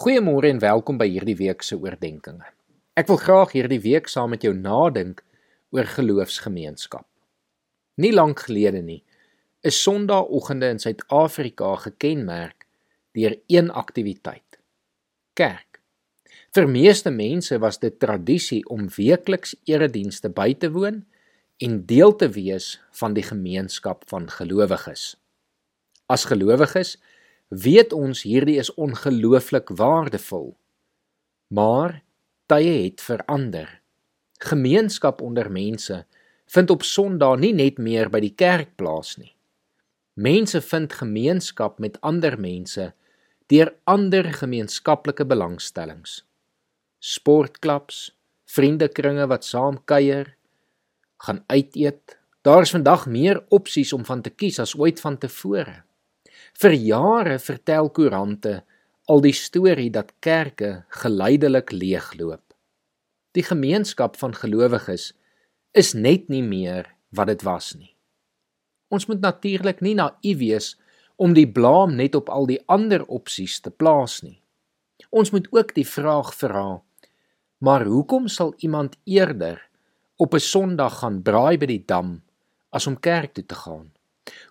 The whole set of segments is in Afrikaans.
Goeiemôre en welkom by hierdie week se oordeenkings. Ek wil graag hierdie week saam met jou nadink oor geloofsgemeenskap. Nie lank gelede nie, is Sondagoggende in Suid-Afrika gekenmerk deur een aktiwiteit: kerk. Vir meeste mense was dit tradisie om weekliks eredienste by te woon en deel te wees van die gemeenskap van gelowiges. As gelowiges weet ons hierdie is ongelooflik waardevol. Maar tye het verander. Gemeenskap onder mense vind op Sondae nie net meer by die kerk plaas nie. Mense vind gemeenskap met ander mense deur ander gemeenskaplike belangstellings. Sportklubs, vriendekringe wat saam kuier, gaan uit eet. Daar is vandag meer opsies om van te kies as ooit vantevore. Vir jare vertel koerante al die storie dat kerke geleidelik leegloop. Die gemeenskap van gelowiges is net nie meer wat dit was nie. Ons moet natuurlik nie naïef wees om die blame net op al die ander opsies te plaas nie. Ons moet ook die vraag vra: Maar hoekom sal iemand eerder op 'n Sondag gaan braai by die dam as om kerk toe te gaan?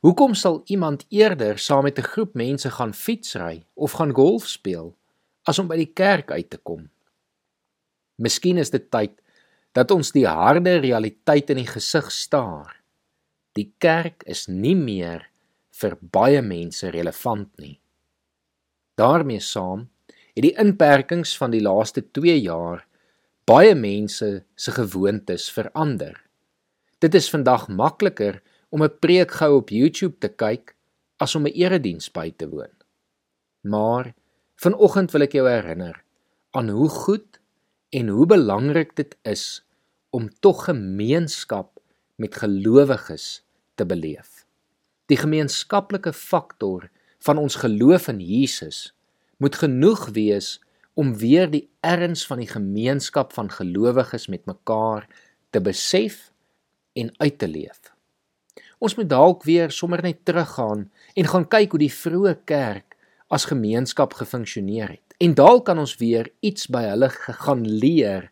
Hoekom sal iemand eerder saam met 'n groep mense gaan fietsry of gaan golf speel as om by die kerk uit te kom? Miskien is dit tyd dat ons die harde realiteit in die gesig staar. Die kerk is nie meer vir baie mense relevant nie. daarmee saam het die inperkings van die laaste 2 jaar baie mense se gewoontes verander. Dit is vandag makliker om 'n preek gou op YouTube te kyk as om 'n erediens by te woon. Maar vanoggend wil ek jou herinner aan hoe goed en hoe belangrik dit is om tog gemeenskap met gelowiges te beleef. Die gemeenskaplike faktor van ons geloof in Jesus moet genoeg wees om weer die erns van die gemeenskap van gelowiges met mekaar te besef en uit te leef. Ons moet dalk weer sommer net teruggaan en gaan kyk hoe die vroeë kerk as gemeenskap gefunksioneer het. En dalk kan ons weer iets by hulle gaan leer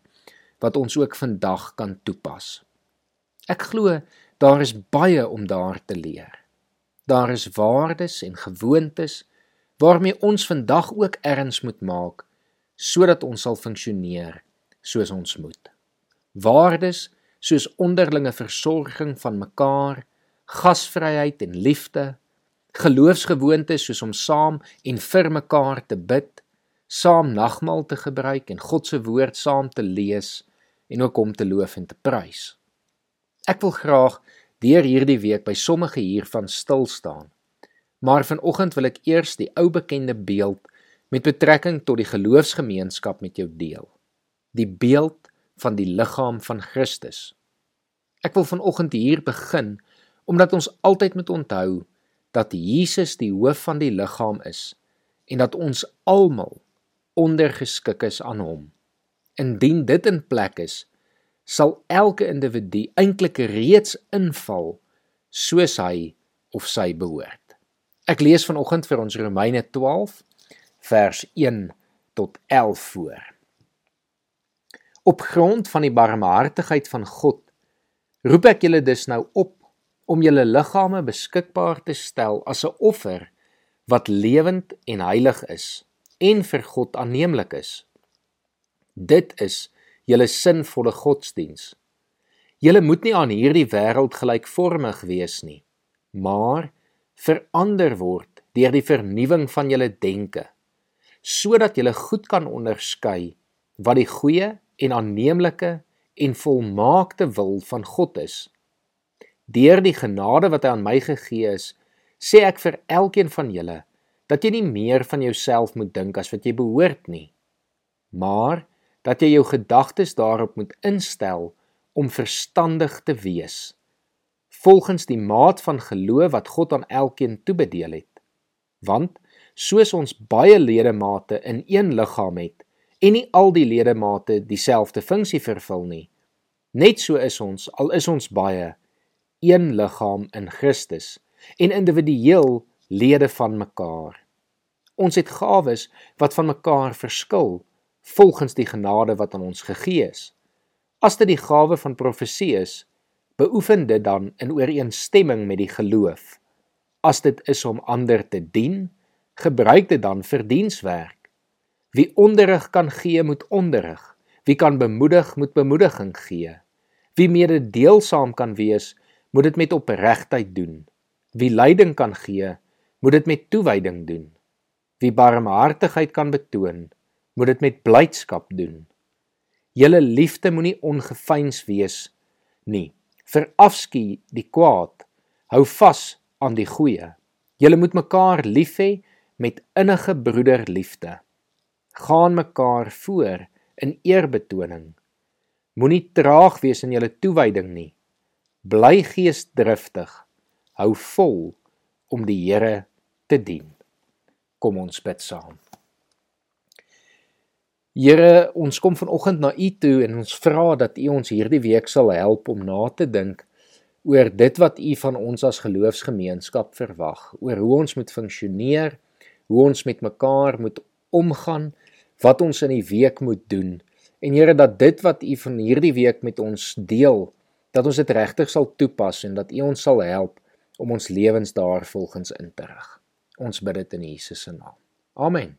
wat ons ook vandag kan toepas. Ek glo daar is baie om daar te leer. Daar is waardes en gewoontes waarmee ons vandag ook erns moet maak sodat ons sal funksioneer soos ons moet. Waardes soos onderlinge versorging van mekaar, gasvryheid en liefde, geloofsgewoontes soos om saam en vir mekaar te bid, saam nagmaal te gebruik en God se woord saam te lees en ook om te loof en te prys. Ek wil graag deur hierdie week by sommige hiervan stil staan. Maar vanoggend wil ek eers die ou bekende beeld met betrekking tot die geloofsgemeenskap met jou deel. Die beeld van die liggaam van Christus. Ek wil vanoggend hier begin omdat ons altyd moet onthou dat Jesus die hoof van die liggaam is en dat ons almal ondergeskik is aan hom. Indien dit in plek is, sal elke individu eintlik reeds inval soos hy of sy behoort. Ek lees vanoggend vir ons Romeine 12 vers 1 tot 11 voor. Op grond van die barmhartigheid van God roep ek julle dus nou op om julle liggame beskikbaar te stel as 'n offer wat lewend en heilig is en vir God aanneemlik is. Dit is julle sinvolle godsdiens. Julle moet nie aan hierdie wêreld gelykvormig wees nie, maar verander word deur die vernuwing van julle denke, sodat julle goed kan onderskei wat die goeie en aanneemlike en volmaakte wil van God is. Deur die genade wat hy aan my gegee is, sê ek vir elkeen van julle dat jy nie meer van jouself moet dink as wat jy behoort nie, maar dat jy jou gedagtes daarop moet instel om verstandig te wees, volgens die maat van geloof wat God aan elkeen toebedeel het. Want soos ons baie ledemate in een liggaam het en nie al die ledemate dieselfde funksie vervul nie, net so is ons al is ons baie een liggaam in Christus en individueel lede van mekaar. Ons het gawes wat van mekaar verskil volgens die genade wat aan ons gegee is. As dit die gawe van profesie is, beoefen dit dan in ooreenstemming met die geloof. As dit is om ander te dien, gebruik dit dan vir dienswerk. Wie onderrig kan gee, moet onderrig. Wie kan bemoedig, moet bemoediging gee. Wie mededeelsaam kan wees, moet dit met opregtheid doen. Wie leiding kan gee, moet dit met toewyding doen. Wie barmhartigheid kan betoon, moet dit met blydskap doen. Julle liefde moenie ongeveins wees nie. Verafskie die kwaad. Hou vas aan die goeie. Julle moet mekaar lief hê met innige broederliefde. Gaan mekaar voor in eerbetoning. Moenie traag wees in julle toewyding nie. Bly geesdriftig. Hou vol om die Here te dien. Kom ons bid saam. Here, ons kom vanoggend na U toe en ons vra dat U ons hierdie week sal help om na te dink oor dit wat U van ons as geloofsgemeenskap verwag, oor hoe ons moet funksioneer, hoe ons met mekaar moet omgaan, wat ons in die week moet doen. En Here, dat dit wat U van hierdie week met ons deel, dat ons dit regtig sal toepas en dat U ons sal help om ons lewens daarvolgens in te rig. Ons bid dit in Jesus se naam. Amen.